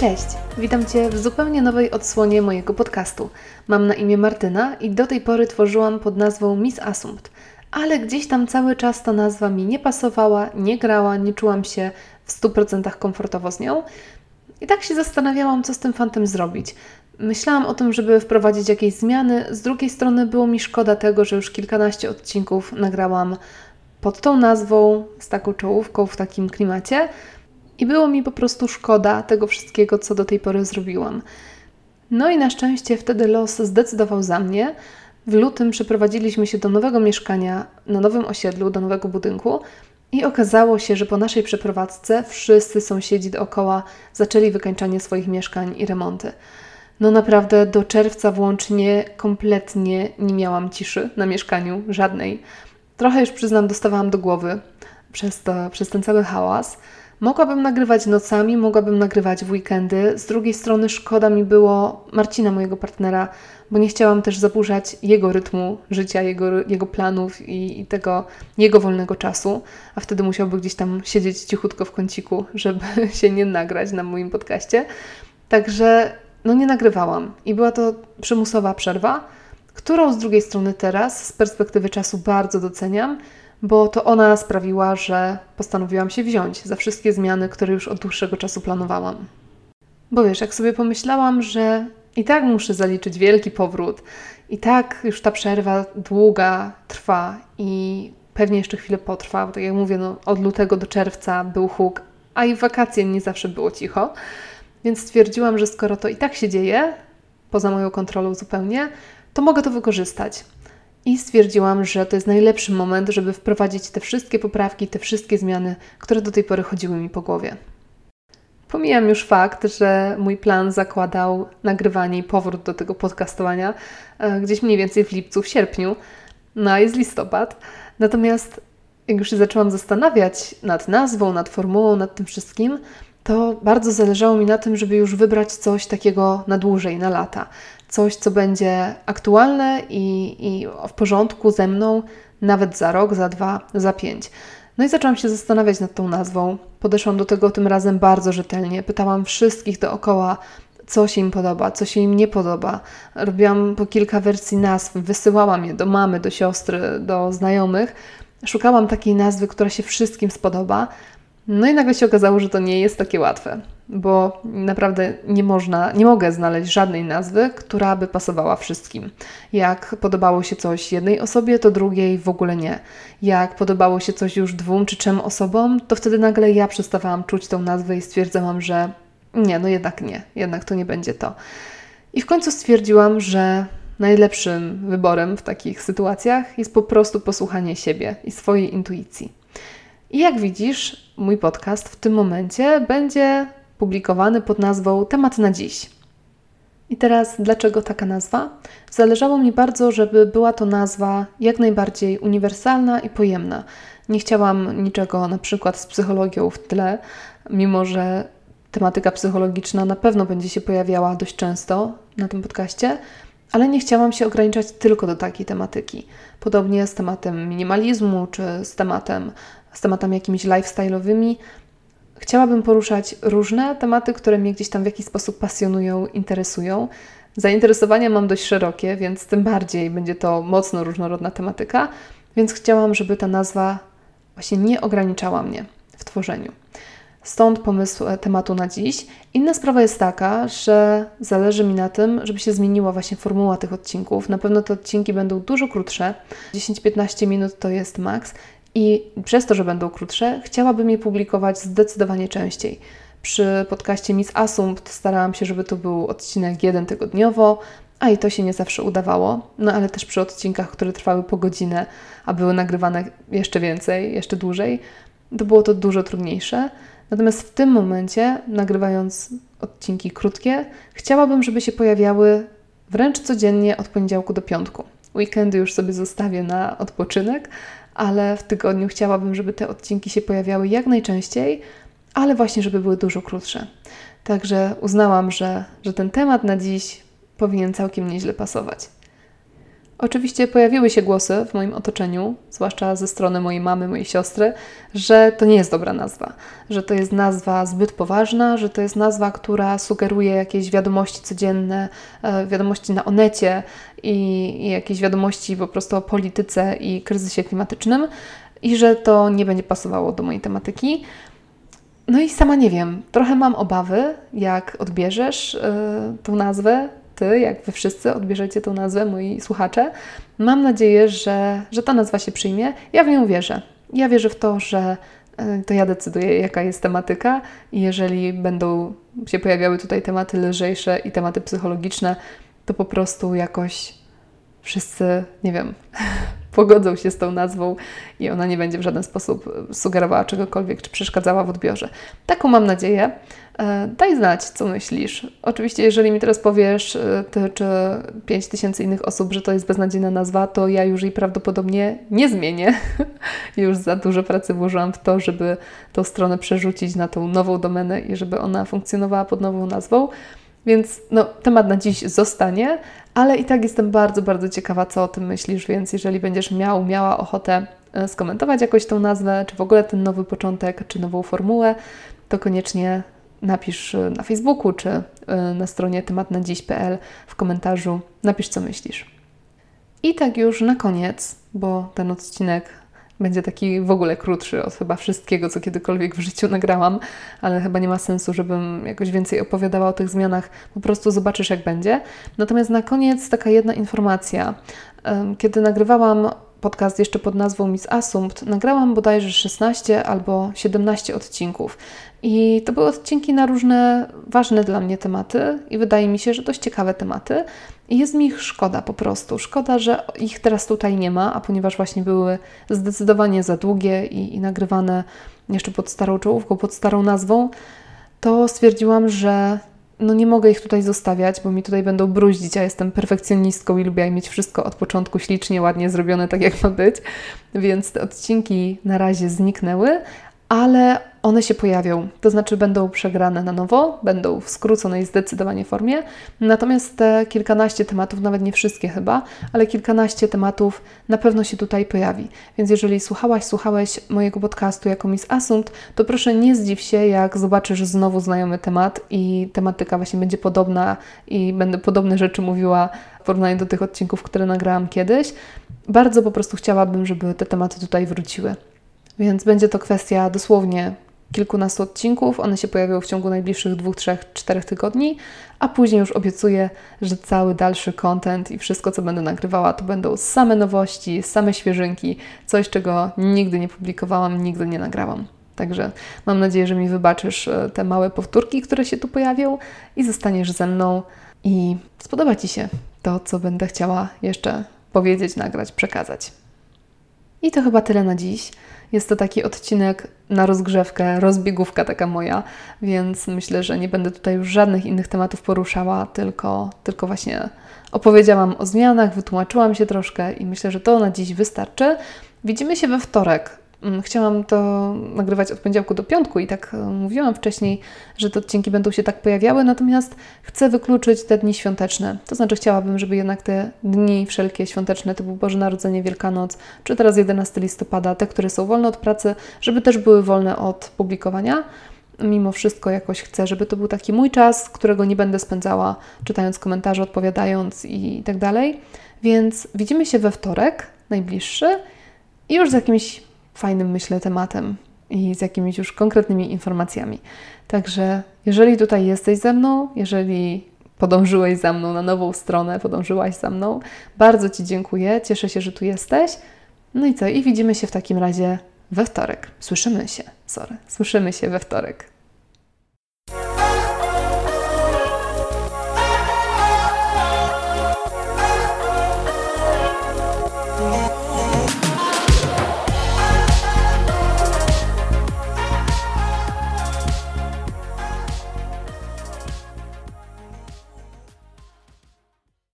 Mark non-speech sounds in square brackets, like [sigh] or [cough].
Cześć, witam Cię w zupełnie nowej odsłonie mojego podcastu. Mam na imię Martyna i do tej pory tworzyłam pod nazwą Miss Assumpт, ale gdzieś tam cały czas ta nazwa mi nie pasowała, nie grała, nie czułam się w 100% komfortowo z nią. I tak się zastanawiałam, co z tym fantem zrobić. Myślałam o tym, żeby wprowadzić jakieś zmiany. Z drugiej strony było mi szkoda tego, że już kilkanaście odcinków nagrałam pod tą nazwą, z taką czołówką, w takim klimacie. I było mi po prostu szkoda tego wszystkiego, co do tej pory zrobiłam. No i na szczęście wtedy los zdecydował za mnie. W lutym przeprowadziliśmy się do nowego mieszkania na nowym osiedlu, do nowego budynku. I okazało się, że po naszej przeprowadzce wszyscy sąsiedzi dookoła zaczęli wykańczanie swoich mieszkań i remonty. No naprawdę do czerwca włącznie kompletnie nie miałam ciszy na mieszkaniu, żadnej. Trochę już przyznam, dostawałam do głowy przez, to, przez ten cały hałas. Mogłabym nagrywać nocami, mogłabym nagrywać w weekendy. Z drugiej strony szkoda mi było Marcina, mojego partnera, bo nie chciałam też zaburzać jego rytmu życia, jego, jego planów i, i tego jego wolnego czasu, a wtedy musiałby gdzieś tam siedzieć cichutko w kąciku, [laughs] żeby się nie nagrać na moim podcaście. Także no nie nagrywałam i była to przymusowa przerwa, którą z drugiej strony teraz z perspektywy czasu bardzo doceniam, bo to ona sprawiła, że postanowiłam się wziąć za wszystkie zmiany, które już od dłuższego czasu planowałam. Bo wiesz, jak sobie pomyślałam, że i tak muszę zaliczyć wielki powrót, i tak już ta przerwa długa trwa i pewnie jeszcze chwilę potrwa, bo tak jak mówię, no, od lutego do czerwca był huk, a i w wakacje nie zawsze było cicho. Więc stwierdziłam, że skoro to i tak się dzieje, poza moją kontrolą zupełnie, to mogę to wykorzystać. I stwierdziłam, że to jest najlepszy moment, żeby wprowadzić te wszystkie poprawki, te wszystkie zmiany, które do tej pory chodziły mi po głowie. Pomijam już fakt, że mój plan zakładał nagrywanie i powrót do tego podcastowania e, gdzieś mniej więcej w lipcu, w sierpniu, no a jest listopad. Natomiast jak już się zaczęłam zastanawiać nad nazwą, nad formułą, nad tym wszystkim, to bardzo zależało mi na tym, żeby już wybrać coś takiego na dłużej, na lata. Coś, co będzie aktualne i, i w porządku ze mną nawet za rok, za dwa, za pięć. No i zaczęłam się zastanawiać nad tą nazwą. Podeszłam do tego tym razem bardzo rzetelnie. Pytałam wszystkich dookoła, co się im podoba, co się im nie podoba. Robiłam po kilka wersji nazw, wysyłałam je do mamy, do siostry, do znajomych. Szukałam takiej nazwy, która się wszystkim spodoba, no i nagle się okazało, że to nie jest takie łatwe, bo naprawdę nie można, nie mogę znaleźć żadnej nazwy, która by pasowała wszystkim. Jak podobało się coś jednej osobie, to drugiej w ogóle nie. Jak podobało się coś już dwóm czy trzem osobom, to wtedy nagle ja przestawałam czuć tą nazwę i stwierdzałam, że nie, no jednak nie, jednak to nie będzie to. I w końcu stwierdziłam, że najlepszym wyborem w takich sytuacjach jest po prostu posłuchanie siebie i swojej intuicji. I jak widzisz, mój podcast w tym momencie będzie publikowany pod nazwą Temat na dziś. I teraz, dlaczego taka nazwa? Zależało mi bardzo, żeby była to nazwa jak najbardziej uniwersalna i pojemna. Nie chciałam niczego na przykład z psychologią w tle, mimo że tematyka psychologiczna na pewno będzie się pojawiała dość często na tym podcaście, ale nie chciałam się ograniczać tylko do takiej tematyki. Podobnie z tematem minimalizmu czy z tematem z tematami jakimiś lifestyle'owymi. Chciałabym poruszać różne tematy, które mnie gdzieś tam w jakiś sposób pasjonują, interesują. Zainteresowania mam dość szerokie, więc tym bardziej będzie to mocno różnorodna tematyka, więc chciałam, żeby ta nazwa właśnie nie ograniczała mnie w tworzeniu. Stąd pomysł e, tematu na dziś. Inna sprawa jest taka, że zależy mi na tym, żeby się zmieniła właśnie formuła tych odcinków. Na pewno te odcinki będą dużo krótsze. 10-15 minut to jest maks. I przez to, że będą krótsze, chciałabym je publikować zdecydowanie częściej. Przy podcaście Miss Assumpт starałam się, żeby to był odcinek jeden tygodniowo, a i to się nie zawsze udawało. No ale też przy odcinkach, które trwały po godzinę, a były nagrywane jeszcze więcej, jeszcze dłużej, to było to dużo trudniejsze. Natomiast w tym momencie, nagrywając odcinki krótkie, chciałabym, żeby się pojawiały wręcz codziennie od poniedziałku do piątku. Weekendy już sobie zostawię na odpoczynek, ale w tygodniu chciałabym, żeby te odcinki się pojawiały jak najczęściej, ale właśnie, żeby były dużo krótsze. Także uznałam, że, że ten temat na dziś powinien całkiem nieźle pasować. Oczywiście pojawiły się głosy w moim otoczeniu, zwłaszcza ze strony mojej mamy, mojej siostry, że to nie jest dobra nazwa, że to jest nazwa zbyt poważna, że to jest nazwa, która sugeruje jakieś wiadomości codzienne, e, wiadomości na onecie i, i jakieś wiadomości po prostu o polityce i kryzysie klimatycznym i że to nie będzie pasowało do mojej tematyki. No i sama nie wiem, trochę mam obawy, jak odbierzesz yy, tą nazwę, ty, jak wy wszyscy odbierzecie tą nazwę, moi słuchacze. Mam nadzieję, że, że ta nazwa się przyjmie. Ja w nią wierzę. Ja wierzę w to, że yy, to ja decyduję, jaka jest tematyka i jeżeli będą się pojawiały tutaj tematy lżejsze i tematy psychologiczne, to po prostu jakoś wszyscy, nie wiem, [laughs] pogodzą się z tą nazwą i ona nie będzie w żaden sposób sugerowała czegokolwiek, czy przeszkadzała w odbiorze. Taką mam nadzieję. E, daj znać, co myślisz. Oczywiście, jeżeli mi teraz powiesz, e, ty czy 5 tysięcy innych osób, że to jest beznadziejna nazwa, to ja już jej prawdopodobnie nie zmienię. [laughs] już za dużo pracy włożyłam w to, żeby tą stronę przerzucić na tą nową domenę i żeby ona funkcjonowała pod nową nazwą. Więc no, temat na dziś zostanie, ale i tak jestem bardzo, bardzo ciekawa, co o tym myślisz, więc jeżeli będziesz miał, miała ochotę e, skomentować jakoś tą nazwę, czy w ogóle ten nowy początek, czy nową formułę, to koniecznie napisz e, na Facebooku, czy e, na stronie tematnadziś.pl w komentarzu, napisz co myślisz. I tak już na koniec, bo ten odcinek będzie taki w ogóle krótszy od chyba wszystkiego, co kiedykolwiek w życiu nagrałam, ale chyba nie ma sensu, żebym jakoś więcej opowiadała o tych zmianach. Po prostu zobaczysz, jak będzie. Natomiast na koniec taka jedna informacja. Kiedy nagrywałam podcast jeszcze pod nazwą Miss Assumpт, nagrałam bodajże 16 albo 17 odcinków. I to były odcinki na różne ważne dla mnie tematy i wydaje mi się, że dość ciekawe tematy. I jest mi ich szkoda po prostu. Szkoda, że ich teraz tutaj nie ma, a ponieważ właśnie były zdecydowanie za długie i, i nagrywane jeszcze pod starą czołówką, pod starą nazwą, to stwierdziłam, że no nie mogę ich tutaj zostawiać, bo mi tutaj będą bruździć. Ja jestem perfekcjonistką i lubię mieć wszystko od początku ślicznie, ładnie zrobione, tak jak ma być. Więc te odcinki na razie zniknęły, ale one się pojawią, to znaczy będą przegrane na nowo, będą w skróconej zdecydowanie formie. Natomiast te kilkanaście tematów, nawet nie wszystkie chyba, ale kilkanaście tematów na pewno się tutaj pojawi. Więc jeżeli słuchałaś, słuchałeś mojego podcastu jako Miss Assumpт, to proszę nie zdziw się, jak zobaczysz znowu znajomy temat i tematyka właśnie będzie podobna i będę podobne rzeczy mówiła w porównaniu do tych odcinków, które nagrałam kiedyś. Bardzo po prostu chciałabym, żeby te tematy tutaj wróciły. Więc będzie to kwestia dosłownie kilkunastu odcinków. One się pojawią w ciągu najbliższych dwóch, trzech, czterech tygodni, a później już obiecuję, że cały dalszy content i wszystko, co będę nagrywała, to będą same nowości, same świeżynki, coś, czego nigdy nie publikowałam, nigdy nie nagrałam. Także mam nadzieję, że mi wybaczysz e, te małe powtórki, które się tu pojawią i zostaniesz ze mną i spodoba Ci się to, co będę chciała jeszcze powiedzieć, nagrać, przekazać. I to chyba tyle na dziś. Jest to taki odcinek na rozgrzewkę, rozbiegówka taka moja, więc myślę, że nie będę tutaj już żadnych innych tematów poruszała, tylko, tylko właśnie opowiedziałam o zmianach, wytłumaczyłam się troszkę i myślę, że to na dziś wystarczy. Widzimy się we wtorek chciałam to nagrywać od poniedziałku do piątku i tak e, mówiłam wcześniej, że te odcinki będą się tak pojawiały, natomiast chcę wykluczyć te dni świąteczne. To znaczy chciałabym, żeby jednak te dni wszelkie świąteczne, typu Boże Narodzenie, Wielkanoc, czy teraz 11 listopada, te, które są wolne od pracy, żeby też były wolne od publikowania. Mimo wszystko jakoś chcę, żeby to był taki mój czas, którego nie będę spędzała czytając komentarze, odpowiadając i tak dalej. Więc widzimy się we wtorek, najbliższy, i już z jakimś fajnym, myślę, tematem i z jakimiś już konkretnymi informacjami. Także jeżeli tutaj jesteś ze mną, jeżeli podążyłeś za mną na nową stronę, podążyłaś za mną, bardzo Ci dziękuję, cieszę się, że tu jesteś. No i co? I widzimy się w takim razie we wtorek. Słyszymy się, sorry, słyszymy się we wtorek.